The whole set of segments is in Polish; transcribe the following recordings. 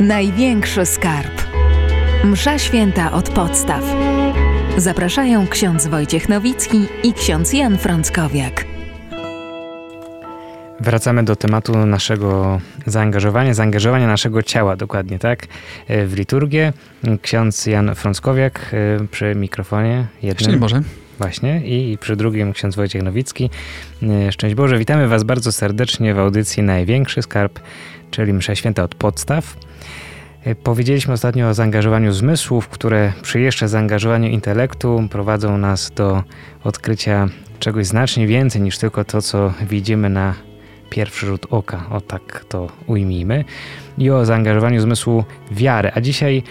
Największy skarb. Msza święta od podstaw. Zapraszają ksiądz Wojciech Nowicki i ksiądz Jan Frąckowiak. Wracamy do tematu naszego zaangażowania, zaangażowania naszego ciała, dokładnie tak, w liturgię. Ksiądz Jan Frąckowiak e, przy mikrofonie jednym. Szczęść Boże. Właśnie i przy drugim ksiądz Wojciech Nowicki. E, szczęść Boże, witamy Was bardzo serdecznie w audycji Największy Skarb, czyli Msza Święta od podstaw. E, powiedzieliśmy ostatnio o zaangażowaniu zmysłów, które przy jeszcze zaangażowaniu intelektu prowadzą nas do odkrycia czegoś znacznie więcej niż tylko to, co widzimy na pierwszy rzut oka, o tak to ujmijmy, i o zaangażowaniu zmysłu wiary. A dzisiaj,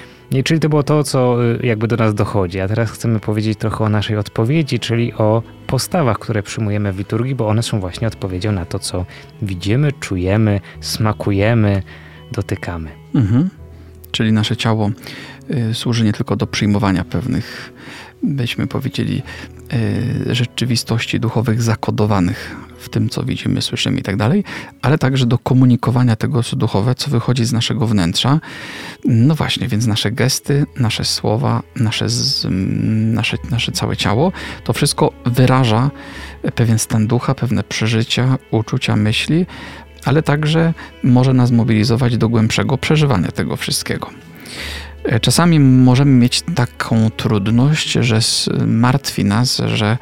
czyli to było to, co y, jakby do nas dochodzi, a teraz chcemy powiedzieć trochę o naszej odpowiedzi, czyli o postawach, które przyjmujemy w liturgii, bo one są właśnie odpowiedzią na to, co widzimy, czujemy, smakujemy, dotykamy. Mhm. Czyli nasze ciało y, służy nie tylko do przyjmowania pewnych, byśmy powiedzieli, y, rzeczywistości duchowych zakodowanych w tym, co widzimy, słyszymy i tak dalej, ale także do komunikowania tego, co duchowe, co wychodzi z naszego wnętrza. No właśnie, więc nasze gesty, nasze słowa, nasze, nasze, nasze całe ciało, to wszystko wyraża pewien stan ducha, pewne przeżycia, uczucia, myśli, ale także może nas mobilizować do głębszego przeżywania tego wszystkiego. E, czasami możemy mieć taką trudność, że martwi nas, że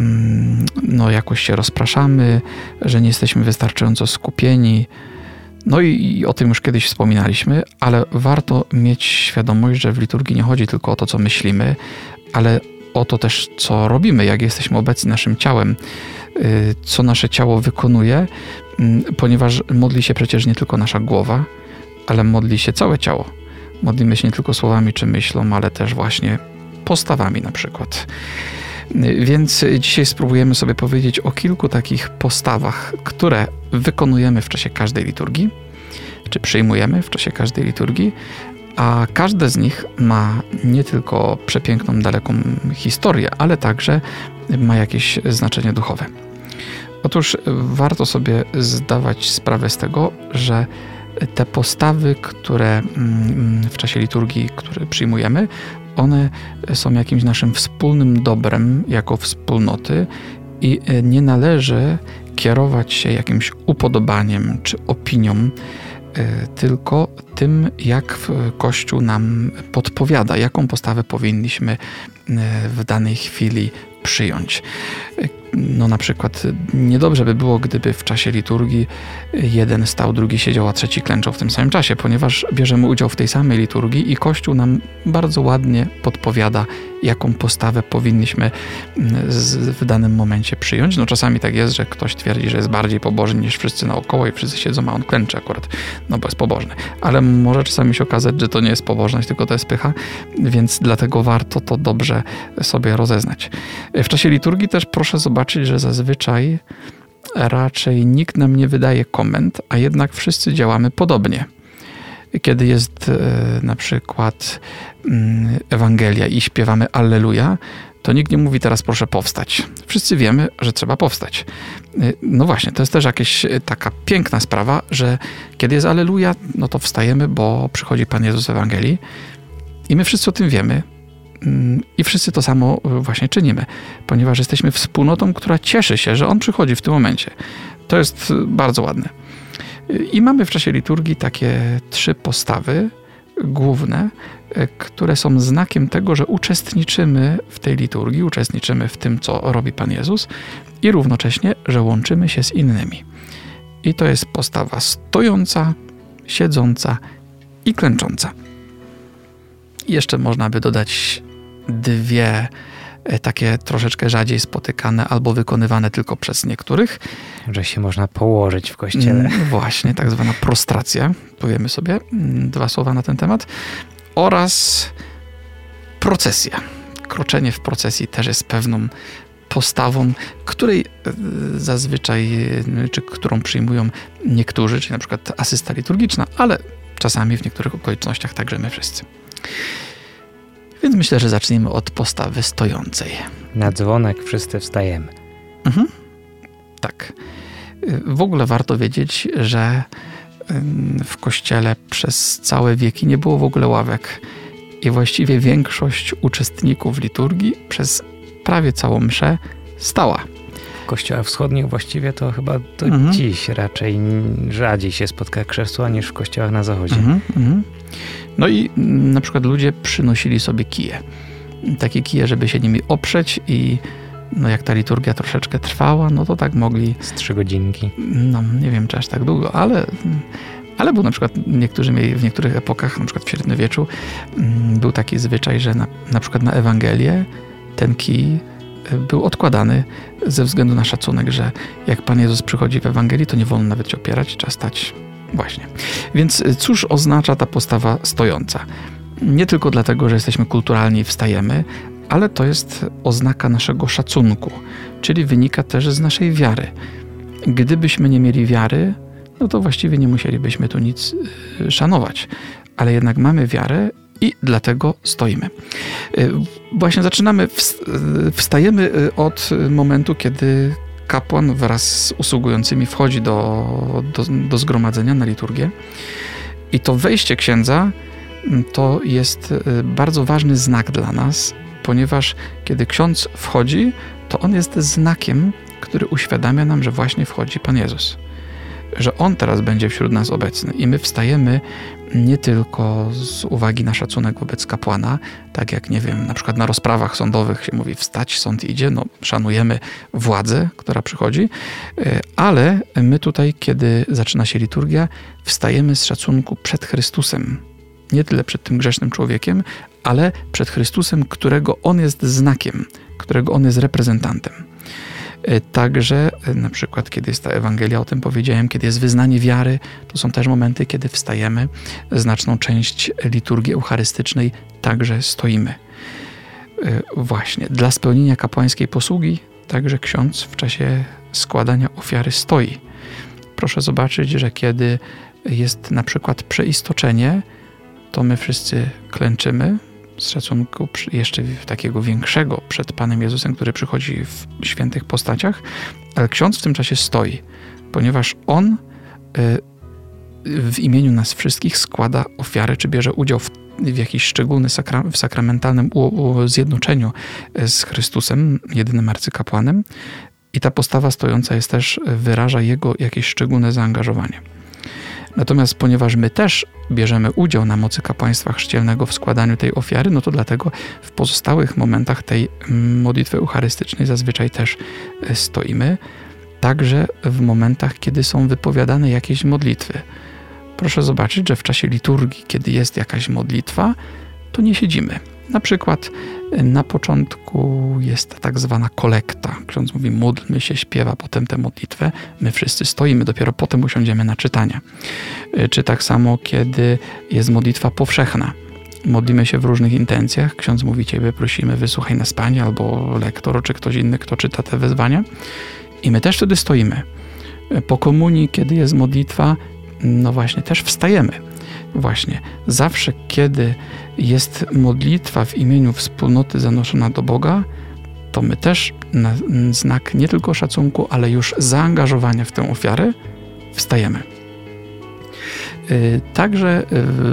mm, no, jakoś się rozpraszamy, że nie jesteśmy wystarczająco skupieni. No i, i, o tym już kiedyś wspominaliśmy, ale warto mieć świadomość, że w liturgii nie chodzi tylko o to, co myślimy, ale o to też, co robimy, jak jesteśmy obecni naszym ciałem, y, co nasze ciało wykonuje, mm, ponieważ modli się przecież nie tylko nasza głowa, ale modli się całe ciało. Modlimy się nie tylko słowami czy myślą, ale też właśnie postawami na przykład. Y, więc dzisiaj spróbujemy sobie powiedzieć o kilku takich postawach, które wykonujemy w czasie każdej liturgii, czy przyjmujemy w czasie każdej liturgii, a każde z nich ma nie tylko przepiękną, daleką historię, ale także ma jakieś znaczenie duchowe. Otóż warto sobie zdawać sprawę z tego, że te postawy, które mm, w czasie liturgii, które przyjmujemy, one są jakimś naszym wspólnym dobrem jako wspólnoty i nie należy kierować się jakimś upodobaniem czy opinią, E, tylko tym, jak Kościół nam podpowiada, jaką postawę powinniśmy e, w danej chwili przyjąć. No na przykład niedobrze by było, gdyby w czasie liturgii jeden stał, drugi siedział, a trzeci klęczał w tym samym czasie, ponieważ bierzemy udział w tej samej liturgii i Kościół nam bardzo ładnie podpowiada, jaką postawę powinniśmy mm, w danym momencie przyjąć. No czasami tak jest, że ktoś twierdzi, że jest bardziej pobożny niż wszyscy naokoło i wszyscy siedzą, a on klęczy akurat, no bo jest pobożny. Ale może czasami się okazać, że to nie jest pobożność, tylko to jest pycha, więc dlatego warto to dobrze sobie rozeznać. W czasie liturgii też proszę zobaczyć, że zazwyczaj raczej nikt nam nie wydaje komend, a jednak wszyscy działamy podobnie kiedy jest e, na przykład mm, Ewangelia i śpiewamy Alleluja, to nikt nie mówi teraz proszę powstać. Wszyscy wiemy, że trzeba powstać. E, no właśnie, to jest też jakaś e, taka piękna sprawa, że kiedy jest Alleluja, no to wstajemy, bo przychodzi Pan Jezus Ewangelii i my wszyscy o tym wiemy. I wszyscy to samo właśnie czynimy, ponieważ jesteśmy wspólnotą, która cieszy się, że On przychodzi w tym momencie. To jest bardzo ładne. I mamy w czasie liturgii takie trzy postawy główne, e, które są znakiem tego, że uczestniczymy w tej liturgii, uczestniczymy w tym, co robi Pan Jezus i równocześnie, że łączymy się z innymi. I to jest postawa stojąca, siedząca i klęcząca. I jeszcze można by dodać dwie E, takie troszeczkę rzadziej spotykane albo wykonywane tylko przez niektórych. Że się można położyć w kościele. Mm, właśnie, tak zwana prostracja. Powiemy sobie mm, dwa słowa na ten temat. Oraz procesja. Kroczenie w procesji też jest pewną postawą, której e, zazwyczaj, e, czy którą przyjmują niektórzy, czyli na przykład asysta liturgiczna, ale czasami w niektórych okolicznościach także my wszyscy. Więc myślę, że zaczniemy od postawy stojącej. Na dzwonek wszyscy wstajemy. Mhm. Tak. W ogóle warto wiedzieć, że w kościele przez całe wieki nie było w ogóle ławek. I właściwie większość uczestników liturgii przez prawie całą mszę stała. W kościołach wschodnich właściwie to chyba do mhm. dziś raczej rzadziej się spotka krzesła niż w kościołach na zachodzie. Mhm, mhm. No i na przykład ludzie przynosili sobie kije. Takie kije, żeby się nimi oprzeć i no jak ta liturgia troszeczkę trwała, no to tak mogli... Z trzy godzinki. No nie wiem, czy aż tak długo, ale... Ale był na przykład, niektórzy mieli w niektórych epokach, na przykład w średniowieczu, mm, był taki zwyczaj, że na, na przykład na Ewangelię ten kij e, był odkładany ze względu na szacunek, że jak Pan Jezus przychodzi w Ewangelii, to nie wolno nawet się opierać, trzeba stać właśnie. Więc e, cóż oznacza ta postawa stojąca? Nie tylko dlatego, że jesteśmy kulturalni i wstajemy, ale to jest oznaka naszego szacunku, czyli wynika też z naszej wiary. Gdybyśmy nie mieli wiary, no to właściwie nie musielibyśmy tu nic y, szanować, ale jednak mamy wiarę i dlatego stoimy. Y, właśnie zaczynamy, y, wstajemy od momentu, kiedy kapłan wraz z usługującymi wchodzi do, do, do zgromadzenia na liturgię. I to wejście księdza mm, to jest bardzo ważny znak dla nas, ponieważ kiedy ksiądz wchodzi, to on jest znakiem, który uświadamia nam, że właśnie wchodzi Pan Jezus. Że On teraz będzie wśród nas obecny i my wstajemy nie tylko z uwagi na szacunek wobec kapłana, tak jak, nie wiem, na przykład na rozprawach sądowych się mówi wstać, sąd idzie, no szanujemy władzę, która przychodzi, e, ale my tutaj, kiedy zaczyna się liturgia, wstajemy z szacunku przed Chrystusem, nie tyle przed tym grzesznym człowiekiem, ale przed Chrystusem, którego On jest znakiem, którego On jest reprezentantem. E, także e, na przykład, kiedy jest ta Ewangelia, o tym powiedziałem, kiedy jest wyznanie wiary, to są też momenty, kiedy wstajemy. Znaczną część liturgii eucharystycznej także stoimy. E, właśnie, dla spełnienia kapłańskiej posługi także ksiądz w czasie składania ofiary stoi. Proszę zobaczyć, że kiedy jest na przykład przeistoczenie, to my wszyscy klęczymy z szacunku jeszcze takiego większego przed Panem Jezusem, który przychodzi w świętych postaciach, ale ksiądz w tym czasie stoi, ponieważ on y, w imieniu nas wszystkich składa ofiary, czy bierze udział w, w jakiś szczególny sakra, w sakramentalnym u, u zjednoczeniu y, z Chrystusem, jedynym arcykapłanem. I ta postawa stojąca jest też, wyraża jego jakieś szczególne zaangażowanie. Natomiast ponieważ my też bierzemy udział na mocy kapłaństwa chrzcielnego w składaniu tej ofiary, no to dlatego w pozostałych momentach tej mm, modlitwy eucharystycznej zazwyczaj też e, stoimy, także w momentach, kiedy są wypowiadane jakieś modlitwy. Proszę zobaczyć, że w czasie liturgii, kiedy jest jakaś modlitwa, to nie siedzimy. Na przykład na początku jest tak zwana kolekta. Ksiądz mówi, módlmy się, śpiewa potem tę modlitwę. My wszyscy stoimy, dopiero potem usiądziemy na czytania. Czy tak samo, kiedy jest modlitwa powszechna. Modlimy się w różnych intencjach. Ksiądz mówi, Ciebie prosimy, wysłuchaj nas Panie, albo lektor, czy ktoś inny, kto czyta te wezwania. I my też wtedy stoimy. Po komunii, kiedy jest modlitwa, no właśnie, też wstajemy Właśnie, zawsze kiedy jest modlitwa w imieniu wspólnoty zanoszona do Boga, to my też na znak nie tylko szacunku, ale już zaangażowania w tę ofiarę wstajemy. Y, także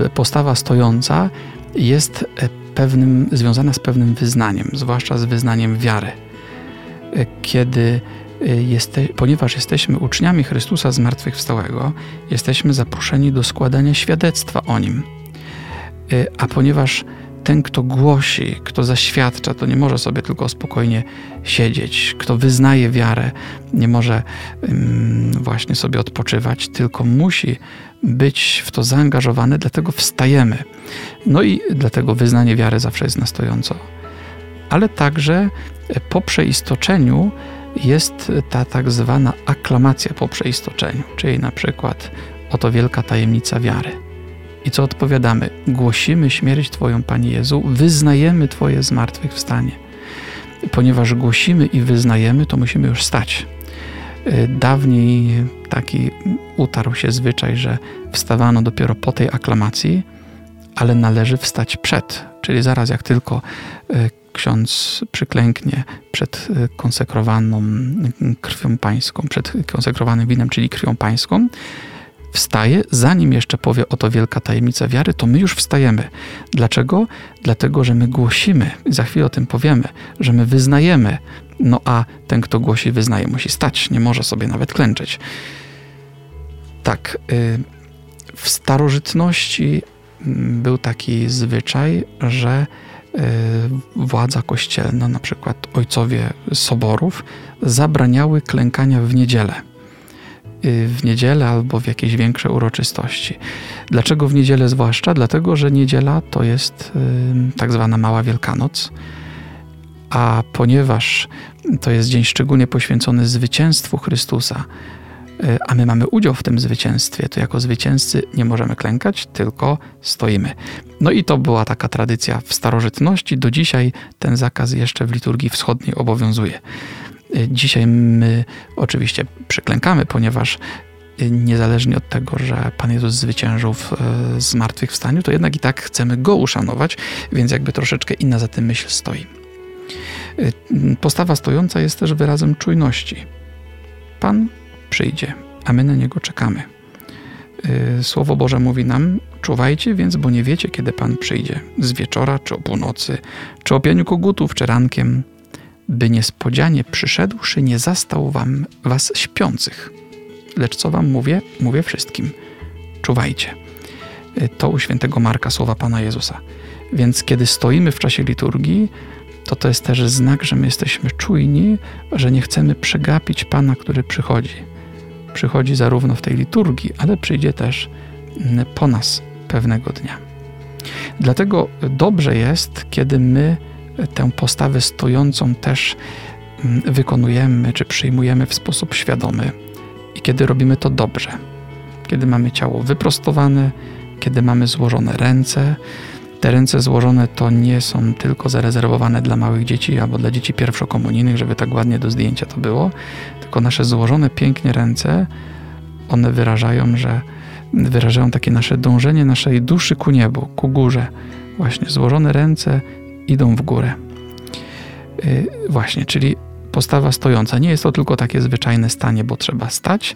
y, postawa stojąca jest e, pewnym, związana z pewnym wyznaniem, zwłaszcza z wyznaniem wiary. Y, kiedy jeste, ponieważ jesteśmy uczniami Chrystusa zmartwychwstałego, jesteśmy zaproszeni do składania świadectwa o Nim. Y, a ponieważ ten, kto głosi, kto zaświadcza, to nie może sobie tylko spokojnie siedzieć. Kto wyznaje wiarę, nie może właśnie sobie odpoczywać, tylko musi być w to zaangażowany, dlatego wstajemy. No i dlatego wyznanie wiary zawsze jest na stojąco. Ale także po przeistoczeniu jest ta tak zwana aklamacja po przeistoczeniu, czyli na przykład oto wielka tajemnica wiary. I co odpowiadamy? Głosimy śmierć Twoją, Panie Jezu, wyznajemy Twoje zmartwychwstanie. Ponieważ głosimy i wyznajemy, to musimy już stać. Y, dawniej taki utarł się zwyczaj, że wstawano dopiero po tej aklamacji, ale należy wstać przed, czyli zaraz jak tylko y, ksiądz przyklęknie przed y, konsekrowaną krwią pańską, przed konsekrowanym winem, czyli krwią pańską, wstaje, zanim jeszcze powie oto wielka tajemnica wiary, to my już wstajemy. Dlaczego? Dlatego, że my głosimy, za chwilę o tym powiemy, że my wyznajemy, no a ten, kto głosi wyznaje, musi stać, nie może sobie nawet klęczeć. Tak, y, w starożytności był taki zwyczaj, że władza kościelna, na przykład ojcowie soborów, zabraniały klękania w niedzielę Y, w niedzielę albo w jakieś większe uroczystości. Dlaczego w niedzielę zwłaszcza? Dlatego, że niedziela to jest y, tak zwana Mała Wielkanoc, a ponieważ to jest dzień szczególnie poświęcony zwycięstwu Chrystusa, y, a my mamy udział w tym zwycięstwie, to jako zwycięzcy nie możemy klękać, tylko stoimy. No i to była taka tradycja w starożytności. Do dzisiaj ten zakaz jeszcze w liturgii wschodniej obowiązuje. Dzisiaj my oczywiście przyklękamy, ponieważ niezależnie od tego, że Pan Jezus zwyciężył w e, zmartwychwstaniu, to jednak i tak chcemy Go uszanować, więc jakby troszeczkę inna za tym myśl stoi. E, postawa stojąca jest też wyrazem czujności. Pan przyjdzie, a my na Niego czekamy. E, Słowo Boże mówi nam, czuwajcie więc, bo nie wiecie, kiedy Pan przyjdzie. Z wieczora, czy o północy, czy o pianiu kogutów, czy rankiem, by niespodzianie przyszedłszy nie zastał wam was śpiących. Lecz co wam mówię? Mówię wszystkim. Czuwajcie. Y, to u świętego Marka słowa Pana Jezusa. Więc kiedy stoimy w czasie liturgii, to to jest też znak, że my jesteśmy czujni, że nie chcemy przegapić Pana, który przychodzi. Przychodzi zarówno w tej liturgii, ale przyjdzie też mm, po nas pewnego dnia. Dlatego dobrze jest, kiedy my tę postawę stojącą też mm, wykonujemy czy przyjmujemy w sposób świadomy i kiedy robimy to dobrze. Kiedy mamy ciało wyprostowane, kiedy mamy złożone ręce. Te ręce złożone to nie są tylko zarezerwowane dla małych dzieci albo dla dzieci pierwszokomunijnych, żeby tak ładnie do zdjęcia to było, tylko nasze złożone pięknie ręce, one wyrażają, że wyrażają takie nasze dążenie naszej duszy ku niebu, ku górze. Właśnie złożone ręce idą w górę. Y, właśnie, czyli postawa stojąca. Nie jest to tylko takie zwyczajne stanie, bo trzeba stać,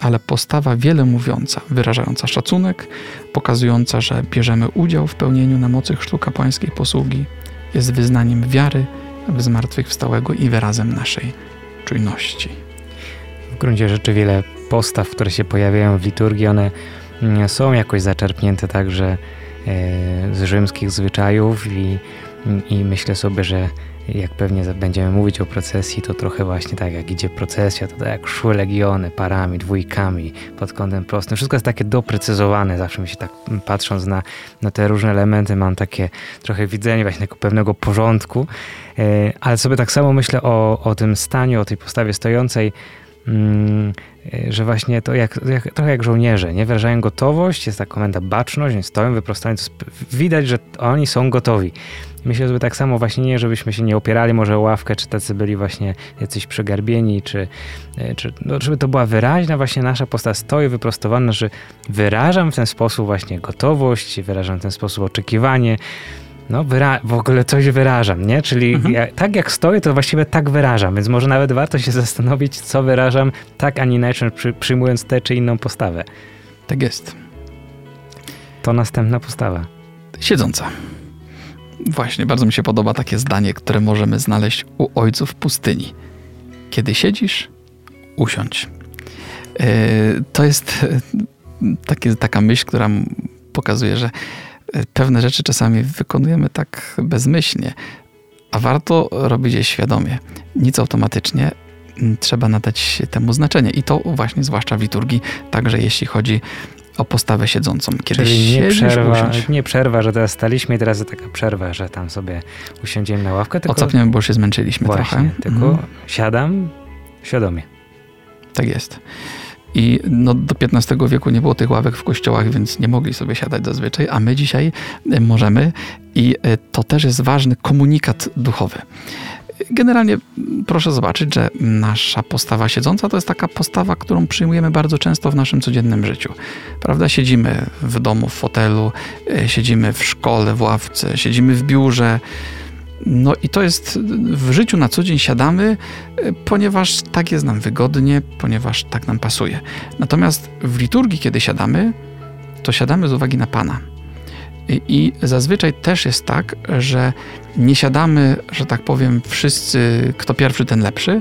ale postawa wiele mówiąca, wyrażająca szacunek, pokazująca, że bierzemy udział w pełnieniu na mocy chrztu kapłańskiej posługi, jest wyznaniem wiary w zmartwychwstałego i wyrazem naszej czujności. W gruncie rzeczy wiele postaw, które się pojawiają w liturgii, one mm, są jakoś zaczerpnięte także e, z rzymskich zwyczajów i i myślę sobie, że jak pewnie będziemy mówić o procesji, to trochę właśnie tak jak idzie procesja, to tak jak szły legiony parami, dwójkami pod kątem prostym. Wszystko jest takie doprecyzowane. Zawsze mi się tak patrząc na, na te różne elementy mam takie trochę widzenie właśnie tego pewnego porządku. E, ale sobie tak samo myślę o, o tym staniu, o tej postawie stojącej mm, e, że właśnie to jak, jak, trochę jak żołnierze, nie? Wyrażają gotowość, jest ta komenda baczność, stoją wyprostowani, widać, że oni są gotowi. Myślę, że tak samo właśnie nie, żebyśmy się nie opierali może o ławkę, czy tacy byli właśnie jacyś przegarbieni, czy, e, czy no, żeby to była wyraźna właśnie nasza postać stoi wyprostowana, że wyrażam w ten sposób właśnie gotowość, wyrażam w ten sposób oczekiwanie, no w ogóle coś wyrażam, nie? Czyli mhm. ja, tak jak stoję, to właściwie tak wyrażam, więc może nawet warto się zastanowić, co wyrażam tak, a nie inaczej, przy, przyjmując tę czy inną postawę. Tak jest. To następna postawa. Siedząca. Właśnie, bardzo mi się podoba takie zdanie, które możemy znaleźć u ojców pustyni. Kiedy siedzisz, usiądź. E, to jest e, takie, taka myśl, która pokazuje, że e, pewne rzeczy czasami wykonujemy tak bezmyślnie, a warto robić je świadomie. Nic automatycznie, trzeba nadać temu znaczenie. I to właśnie, zwłaszcza w liturgii, także jeśli chodzi o postawę siedzącą. Kiedy Czyli nie przerwa, nie przerwa, że teraz staliśmy i teraz taka przerwa, że tam sobie usiądziemy na ławkę. Tylko... Ocapniemy, bo się zmęczyliśmy Właśnie, trochę. tylko mm. siadam świadomie. Tak jest. I no, do XV wieku nie było tych ławek w kościołach, więc nie mogli sobie siadać zazwyczaj, a my dzisiaj e, możemy i e, to też jest ważny komunikat duchowy. Generalnie proszę zobaczyć, że nasza postawa siedząca to jest taka postawa, którą przyjmujemy bardzo często w naszym codziennym życiu. Prawda? Siedzimy w domu, w fotelu, e, siedzimy w szkole, w ławce, siedzimy w biurze. No i to jest w życiu na co dzień siadamy, e, ponieważ tak jest nam wygodnie, ponieważ tak nam pasuje. Natomiast w liturgii, kiedy siadamy, to siadamy z uwagi na Pana. I, zazwyczaj też jest tak, że nie siadamy, że tak powiem, wszyscy, kto pierwszy, ten lepszy,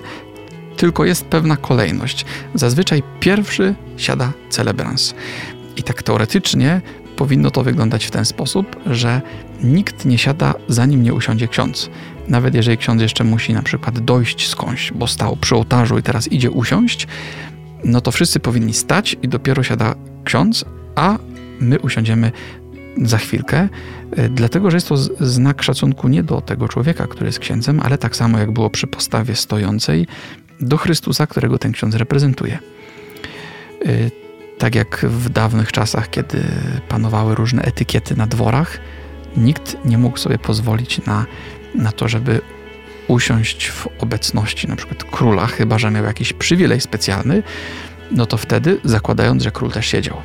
tylko jest pewna kolejność. Zazwyczaj pierwszy siada celebrans. I tak teoretycznie powinno to wyglądać w ten sposób, że nikt nie siada zanim nie usiądzie ksiądz. Nawet jeżeli ksiądz jeszcze musi na przykład dojść skądś, bo stał przy ołtarzu i teraz idzie usiąść, no to wszyscy powinni stać i dopiero siada ksiądz, a my usiądziemy za chwilkę, e, dlatego że jest to znak szacunku nie do tego człowieka, który jest księdzem, ale tak samo jak było przy postawie stojącej, do Chrystusa, którego ten ksiądz reprezentuje. E, tak jak w dawnych czasach, kiedy panowały różne etykiety na dworach, nikt nie mógł sobie pozwolić na, na to, żeby usiąść w obecności na przykład króla, chyba że miał jakiś przywilej specjalny, no to wtedy zakładając, że król też siedział.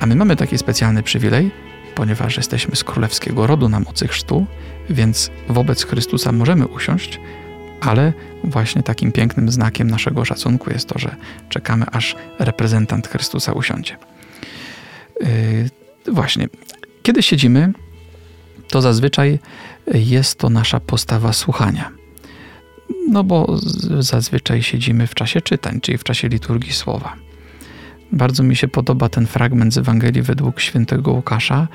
A my mamy taki specjalny przywilej, ponieważ jesteśmy z królewskiego rodu na mocy chrztu, więc wobec Chrystusa możemy usiąść, ale właśnie takim pięknym znakiem naszego szacunku jest to, że czekamy, aż reprezentant Chrystusa usiądzie. Yy, właśnie, kiedy siedzimy, to zazwyczaj jest to nasza postawa słuchania. No bo zazwyczaj siedzimy w czasie czytań, czyli w czasie liturgii słowa. Bardzo mi się podoba ten fragment z Ewangelii według świętego Łukasza,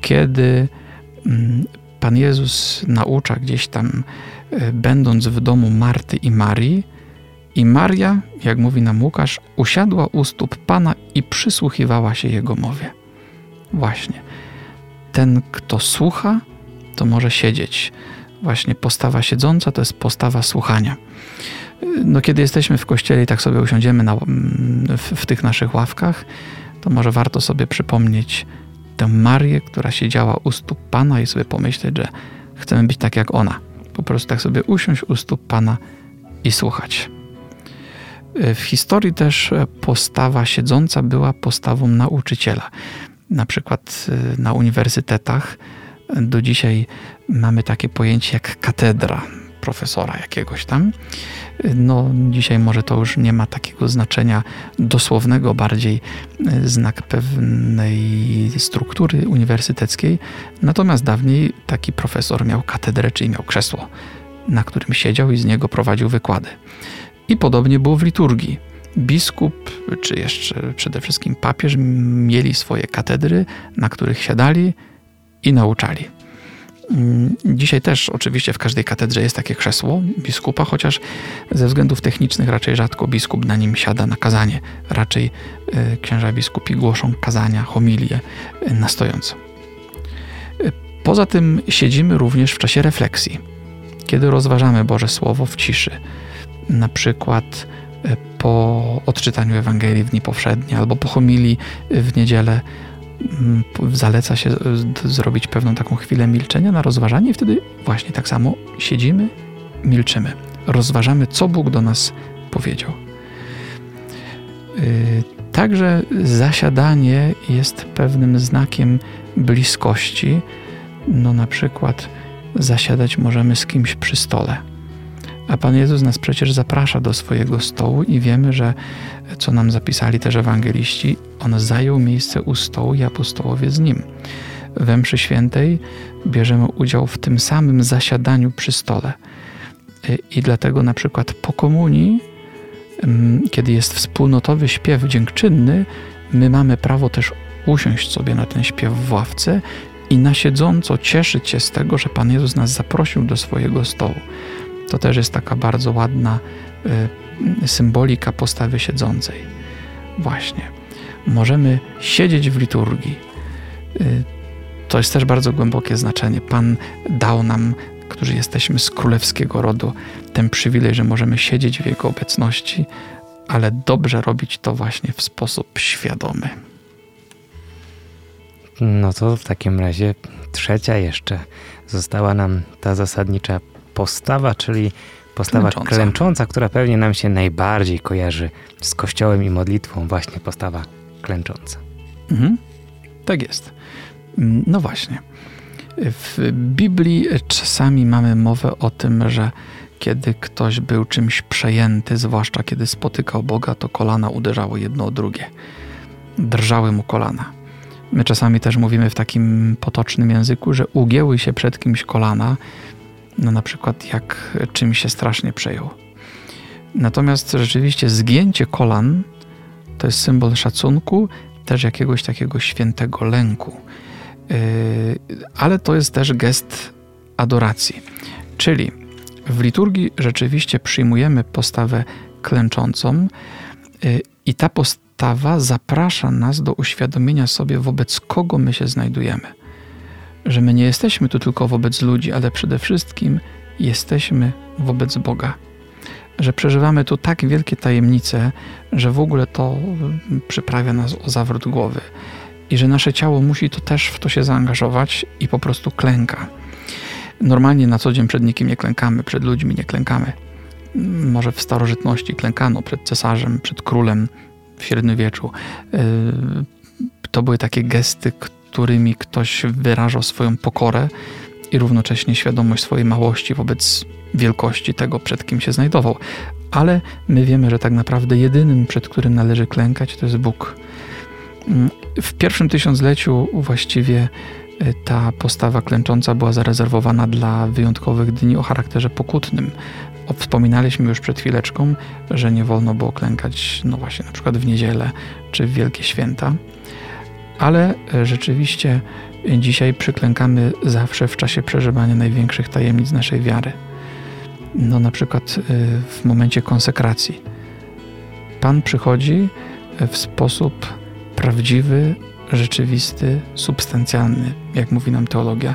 kiedy mm, Pan Jezus naucza gdzieś tam, e, będąc w domu Marty i Marii, i Maria, jak mówi nam Łukasz, usiadła u stóp Pana i przysłuchiwała się Jego mowie. Właśnie. Ten, kto słucha, to może siedzieć. Właśnie postawa siedząca to jest postawa słuchania no, kiedy jesteśmy w kościele i tak sobie usiądziemy na, w, w tych naszych ławkach, to może warto sobie przypomnieć tę Marię, która siedziała u stóp Pana i sobie pomyśleć, że chcemy być tak jak ona. Po prostu tak sobie usiąść u stóp Pana i słuchać. W historii też postawa siedząca była postawą nauczyciela. Na przykład y, na uniwersytetach do dzisiaj mamy takie pojęcie jak katedra profesora jakiegoś tam. No, dzisiaj może to już nie ma takiego znaczenia dosłownego, bardziej e, znak pewnej struktury uniwersyteckiej. Natomiast dawniej taki profesor miał katedrę, czyli miał krzesło, na którym siedział i z niego prowadził wykłady. I podobnie było w liturgii. Biskup, czy jeszcze przede wszystkim papież, mieli swoje katedry, na których siadali i nauczali. Mm, dzisiaj też oczywiście w każdej katedrze jest takie krzesło biskupa, chociaż ze względów technicznych raczej rzadko biskup na nim siada na kazanie. Raczej e, księża biskupi głoszą kazania, homilie e, na stojąco. E, poza tym siedzimy również w czasie refleksji, kiedy rozważamy Boże Słowo w ciszy. Na przykład po odczytaniu Ewangelii w dni powszednie albo po homilii w niedzielę zaleca się zrobić pewną taką chwilę milczenia na rozważanie i wtedy właśnie tak samo siedzimy, milczymy. Rozważamy, co Bóg do nas powiedział. Y, także zasiadanie jest pewnym znakiem bliskości. No na przykład zasiadać możemy z kimś przy stole a Pan Jezus nas przecież zaprasza do swojego stołu i wiemy, że co nam zapisali też ewangeliści, On zajął miejsce u stołu i apostołowie z Nim. We mszy świętej bierzemy udział w tym samym zasiadaniu przy stole. I dlatego na przykład po komunii, mm, kiedy jest wspólnotowy śpiew dziękczynny, my mamy prawo też usiąść sobie na ten śpiew w ławce i na siedząco cieszyć się z tego, że Pan Jezus nas zaprosił do swojego stołu. To też jest taka bardzo ładna y, symbolika postawy siedzącej. Właśnie. Możemy siedzieć w liturgii. Y, to jest też bardzo głębokie znaczenie. Pan dał nam, którzy jesteśmy z królewskiego rodu, ten przywilej, że możemy siedzieć w Jego obecności, ale dobrze robić to właśnie w sposób świadomy. No to w takim razie trzecia jeszcze została nam ta zasadnicza postawa, czyli postawa klęcząca. klęcząca, która pewnie nam się najbardziej kojarzy z kościołem i modlitwą, właśnie postawa klęcząca. Mhm. Tak jest. Mm, no właśnie. W Biblii czasami mamy mowę o tym, że kiedy ktoś był czymś przejęty, zwłaszcza kiedy spotykał Boga, to kolana uderzały jedno o drugie. Drżały mu kolana. My czasami też mówimy w takim potocznym języku, że ugięły się przed kimś kolana, no na przykład jak czymś się strasznie przejął. Natomiast rzeczywiście zgięcie kolan to jest symbol szacunku, też jakiegoś takiego świętego lęku. Yy, ale to jest też gest adoracji. Czyli w liturgii rzeczywiście przyjmujemy postawę klęczącą yy, i ta postawa zaprasza nas do uświadomienia sobie, wobec kogo my się znajdujemy. Że my nie jesteśmy tu tylko wobec ludzi, ale przede wszystkim jesteśmy wobec Boga że przeżywamy tu tak wielkie tajemnice, że w ogóle to przyprawia nas o zawrót głowy i że nasze ciało musi to też w to się zaangażować i po prostu klęka. Normalnie na co dzień przed nikim nie klękamy, przed ludźmi nie klękamy. Może w starożytności klękano przed cesarzem, przed królem w średniowieczu. Yy, to były takie gesty, którymi ktoś wyrażał swoją pokorę i równocześnie świadomość swojej małości wobec wielkości tego, przed kim się znajdował. Ale my wiemy, że tak naprawdę jedynym, przed którym należy klękać, to jest Bóg. Mm, w pierwszym tysiącleciu właściwie e, ta postawa klęcząca była zarezerwowana dla wyjątkowych dni o charakterze pokutnym. Wspominaliśmy już przed chwileczką, że nie wolno było klękać, no właśnie, na przykład w niedzielę czy w wielkie święta. Ale e, rzeczywiście dzisiaj przyklękamy zawsze w czasie przeżywania największych tajemnic naszej wiary no na przykład y, w momencie konsekracji. Pan przychodzi w sposób prawdziwy, rzeczywisty, substancjalny, jak mówi nam teologia,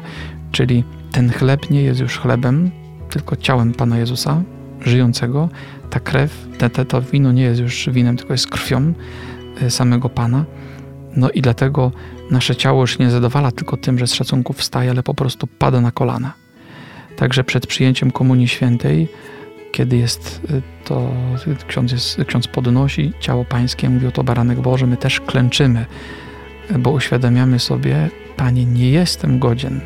czyli ten chleb nie jest już chlebem, tylko ciałem Pana Jezusa, żyjącego. Ta krew, te, te, to wino nie jest już winem, tylko jest krwią samego Pana. No i dlatego nasze ciało już nie zadowala tylko tym, że z szacunku wstaje, ale po prostu pada na kolana. Także przed przyjęciem Komunii Świętej, kiedy jest y, to, ksiądz, jest, ksiądz podnosi ciało pańskie, mówi to baranek Boży, my też klęczymy, bo uświadamiamy sobie, Panie, nie jestem godzien,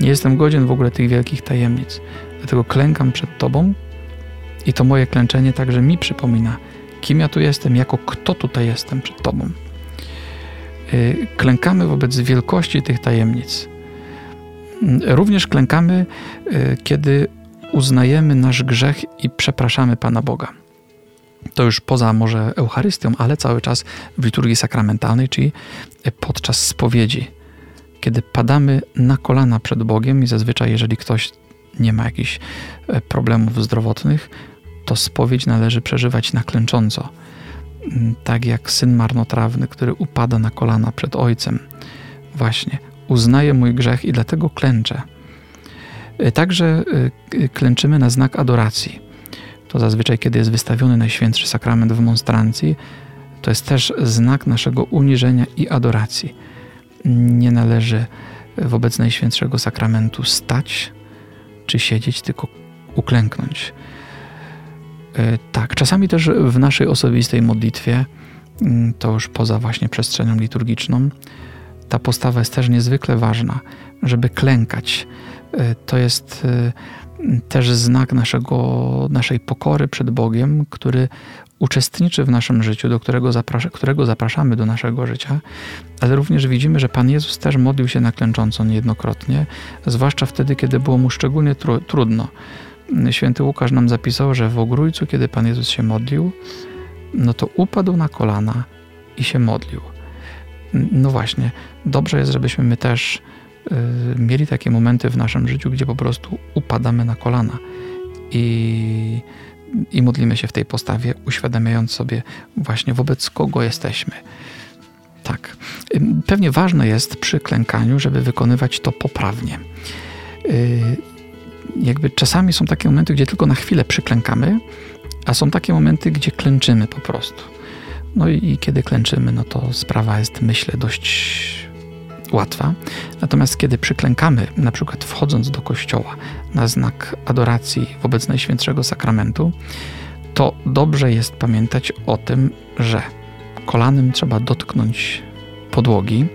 nie jestem godzien w ogóle tych wielkich tajemnic, dlatego klękam przed Tobą i to moje klęczenie także mi przypomina, kim ja tu jestem, jako kto tutaj jestem przed Tobą. Y, klękamy wobec wielkości tych tajemnic, Również klękamy, e, kiedy uznajemy nasz grzech i przepraszamy Pana Boga. To już poza może Eucharystią, ale cały czas w liturgii sakramentalnej, czyli podczas spowiedzi, kiedy padamy na kolana przed Bogiem i zazwyczaj, jeżeli ktoś nie ma jakichś e, problemów zdrowotnych, to spowiedź należy przeżywać na klęcząco. Mm, tak jak syn marnotrawny, który upada na kolana przed ojcem. Właśnie uznaję mój grzech i dlatego klęczę. Y, także y, klęczymy na znak adoracji. To zazwyczaj, kiedy jest wystawiony Najświętszy Sakrament w monstrancji, to jest też znak naszego uniżenia i adoracji. Nie należy wobec Najświętszego Sakramentu stać czy siedzieć, tylko uklęknąć. Y, tak, czasami też w naszej osobistej modlitwie, mm, to już poza właśnie przestrzenią liturgiczną, ta postawa jest też niezwykle ważna, żeby klękać. E, to jest e, też znak naszego, naszej pokory przed Bogiem, który uczestniczy w naszym życiu, do którego, którego zapraszamy do naszego życia, ale również widzimy, że Pan Jezus też modlił się na klęcząco niejednokrotnie, zwłaszcza wtedy, kiedy było mu szczególnie tru, trudno. Święty Łukasz nam zapisał, że w ogrójcu, kiedy Pan Jezus się modlił, no to upadł na kolana i się modlił. No właśnie, dobrze jest, żebyśmy my też y, mieli takie momenty w naszym życiu, gdzie po prostu upadamy na kolana i, i modlimy się w tej postawie, uświadamiając sobie właśnie wobec kogo jesteśmy. Tak. Pewnie ważne jest przy klękaniu, żeby wykonywać to poprawnie. Jakby czasami są takie momenty, gdzie tylko na chwilę przyklękamy, a są takie momenty, gdzie klęczymy po prostu. No i, i kiedy klęczymy, no to sprawa jest, myślę, dość łatwa. Natomiast kiedy przyklękamy, na przykład wchodząc do kościoła na znak adoracji wobec Najświętszego Sakramentu, to dobrze jest pamiętać o tym, że kolanem trzeba dotknąć podłogi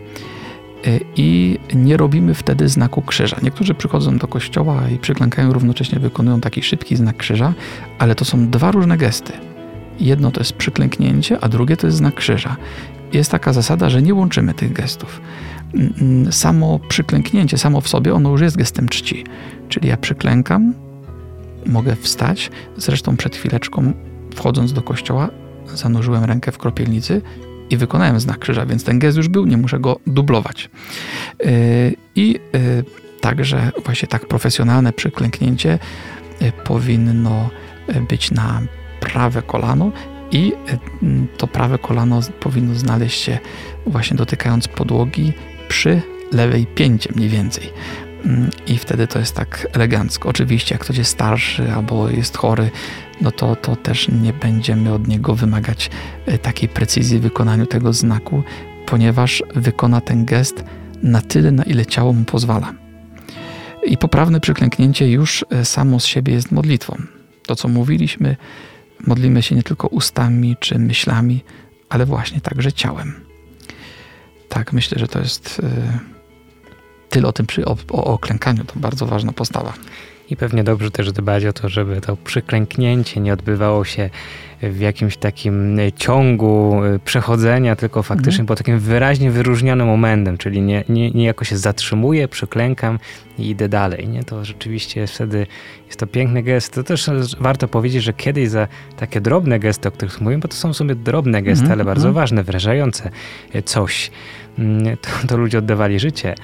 i nie robimy wtedy znaku krzyża. Niektórzy przychodzą do kościoła i przyklękają równocześnie wykonują taki szybki znak krzyża, ale to są dwa różne gesty. Jedno to jest przyklęknięcie, a drugie to jest znak krzyża. Jest taka zasada, że nie łączymy tych gestów. Samo przyklęknięcie, samo w sobie, ono już jest gestem czci. Czyli ja przyklękam, mogę wstać. Zresztą przed chwileczką, wchodząc do kościoła, zanurzyłem rękę w kropielnicy i wykonałem znak krzyża, więc ten gest już był, nie muszę go dublować. Yy, I yy, także właśnie tak profesjonalne przyklęknięcie yy, powinno być na prawe kolano i to prawe kolano powinno znaleźć się właśnie dotykając podłogi przy lewej pięcie mniej więcej. Mm, I wtedy to jest tak elegancko. Oczywiście, jak ktoś jest starszy albo jest chory, no to, to też nie będziemy od niego wymagać e, takiej precyzji w wykonaniu tego znaku, ponieważ wykona ten gest na tyle, na ile ciało mu pozwala. I poprawne przyklęknięcie już e, samo z siebie jest modlitwą. To, co mówiliśmy, modlimy się nie tylko ustami czy myślami, ale właśnie także ciałem. Tak, myślę, że to jest e, tyle o tym przy, o, o, o klękaniu. To bardzo ważna postawa. I pewnie dobrze też dbać o to, żeby to przyklęknięcie nie odbywało się w jakimś takim ciągu y, przechodzenia, tylko faktycznie mhm. po takim wyraźnie wyróżnionym momentem, czyli nie, nie, nie jako się zatrzymuję, przyklękam i idę dalej. Nie? To rzeczywiście wtedy jest to piękny gest. To też warto powiedzieć, że kiedyś za takie drobne gesty, o których mówimy, bo to są w sumie drobne gesty, mhm. ale bardzo mhm. ważne, wyrażające coś, mm, to, to ludzie oddawali życie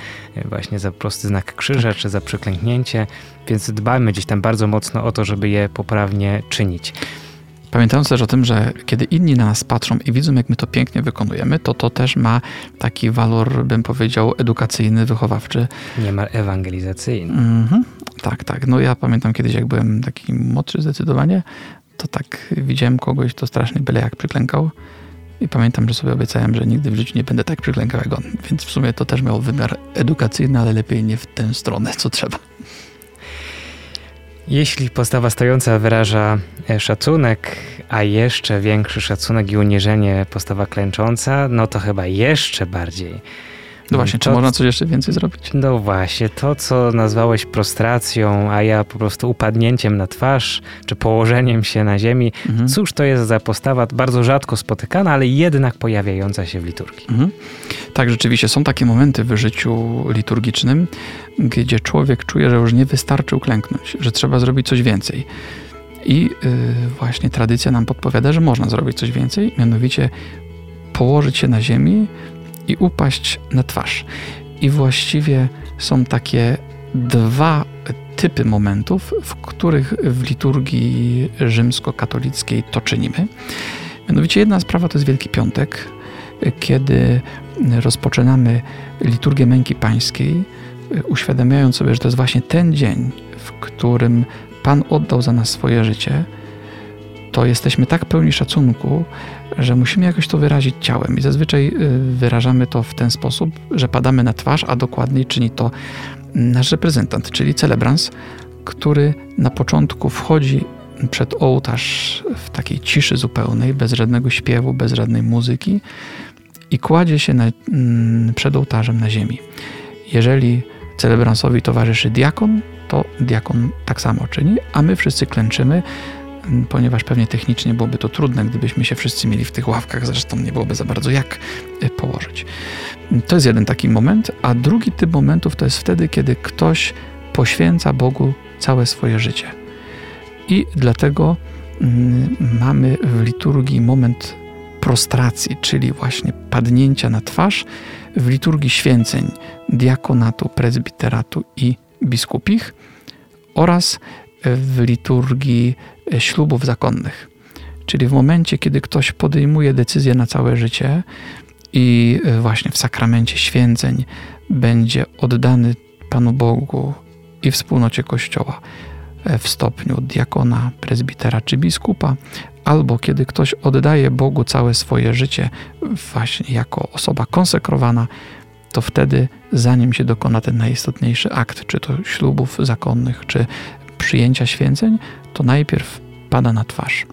właśnie za prosty znak krzyża, tak. czy za przyklęknięcie, więc dbajmy gdzieś tam bardzo mocno o to, żeby je poprawnie czynić. Pamiętając też o tym, że kiedy inni na nas patrzą i widzą, jak my to pięknie wykonujemy, to to też ma taki walor, bym powiedział, edukacyjny, wychowawczy. Niemal ewangelizacyjny. Mhm. Tak, tak. No ja pamiętam kiedyś, jak byłem taki młodszy zdecydowanie, to tak widziałem kogoś, to strasznie byle jak przyklękał. I pamiętam, że sobie obiecałem, że nigdy w życiu nie będę tak przyklękał jak on. Więc w sumie to też miało wymiar edukacyjny, ale lepiej nie w tę stronę, co trzeba. Jeśli postawa stojąca wyraża e, szacunek, a jeszcze większy szacunek i uniżenie postawa klęcząca, no to chyba jeszcze bardziej no właśnie, to, czy można coś jeszcze więcej zrobić? No właśnie, to co nazwałeś prostracją, a ja po prostu upadnięciem na twarz, czy położeniem się na ziemi, mhm. cóż to jest za postawa bardzo rzadko spotykana, ale jednak pojawiająca się w liturgii. Mhm. Tak, rzeczywiście są takie momenty w życiu liturgicznym, gdzie człowiek czuje, że już nie wystarczy uklęknąć, że trzeba zrobić coś więcej. I yy, właśnie tradycja nam podpowiada, że można zrobić coś więcej, mianowicie położyć się na ziemi, i upaść na twarz. I właściwie są takie dwa typy momentów, w których w liturgii rzymskokatolickiej to czynimy. Mianowicie jedna sprawa to jest Wielki Piątek, kiedy rozpoczynamy liturgię męki pańskiej, uświadamiając sobie, że to jest właśnie ten dzień, w którym Pan oddał za nas swoje życie, to jesteśmy tak pełni szacunku, że musimy jakoś to wyrazić ciałem. I zazwyczaj y, wyrażamy to w ten sposób, że padamy na twarz, a dokładniej czyni to nasz reprezentant, czyli celebrans, który na początku wchodzi przed ołtarz w takiej ciszy zupełnej, bez żadnego śpiewu, bez żadnej muzyki i kładzie się na, mm, przed ołtarzem na ziemi. Jeżeli celebransowi towarzyszy diakon, to diakon tak samo czyni, a my wszyscy klęczymy ponieważ pewnie technicznie byłoby to trudne, gdybyśmy się wszyscy mieli w tych ławkach, zresztą nie byłoby za bardzo jak e, położyć. To jest jeden taki moment, a drugi typ momentów to jest wtedy, kiedy ktoś poświęca Bogu całe swoje życie. I dlatego mm, mamy w liturgii moment prostracji, czyli właśnie padnięcia na twarz w liturgii święceń diakonatu, prezbiteratu i biskupich oraz w liturgii ślubów zakonnych. Czyli w momencie, kiedy ktoś podejmuje decyzję na całe życie i właśnie w sakramencie święceń będzie oddany Panu Bogu i wspólnocie Kościoła w stopniu diakona, prezbitera czy biskupa, albo kiedy ktoś oddaje Bogu całe swoje życie właśnie jako osoba konsekrowana, to wtedy zanim się dokona ten najistotniejszy akt, czy to ślubów zakonnych, czy przyjęcia święceń, to najpierw pada na twarz.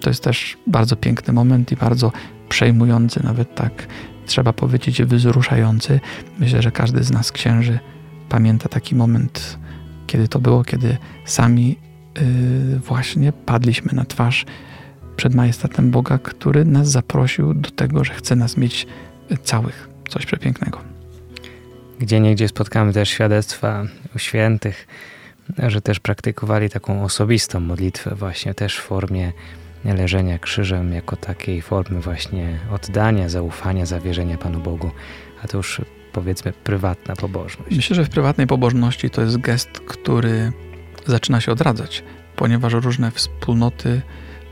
To jest też bardzo piękny moment i bardzo przejmujący, nawet tak trzeba powiedzieć, wzruszający. Myślę, że każdy z nas, księży, pamięta taki moment, kiedy to było, kiedy sami yy, właśnie padliśmy na twarz przed majestatem Boga, który nas zaprosił do tego, że chce nas mieć całych. Coś przepięknego. Gdzie niegdzie spotkamy też świadectwa u świętych, że też praktykowali taką osobistą modlitwę, właśnie też w formie leżenia krzyżem, jako takiej formy właśnie oddania, zaufania, zawierzenia Panu Bogu, a to już powiedzmy prywatna pobożność. Myślę, że w prywatnej pobożności to jest gest, który zaczyna się odradzać, ponieważ różne wspólnoty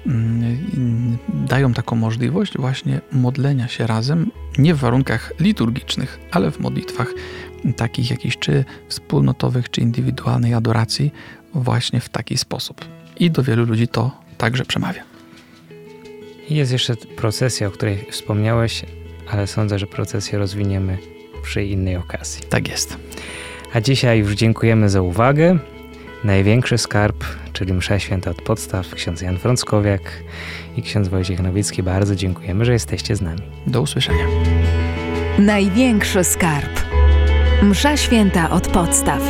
mm, dają taką możliwość właśnie modlenia się razem, nie w warunkach liturgicznych, ale w modlitwach takich jakichś czy wspólnotowych, czy indywidualnej adoracji właśnie w taki sposób. I do wielu ludzi to także przemawia. Jest jeszcze procesja, o której wspomniałeś, ale sądzę, że procesję rozwiniemy przy innej okazji. Tak jest. A dzisiaj już dziękujemy za uwagę. Największy skarb, czyli msza święta od podstaw, ksiądz Jan Frąckowiak i ksiądz Wojciech Nowicki, bardzo dziękujemy, że jesteście z nami. Do usłyszenia. Największy skarb. Msza święta od podstaw.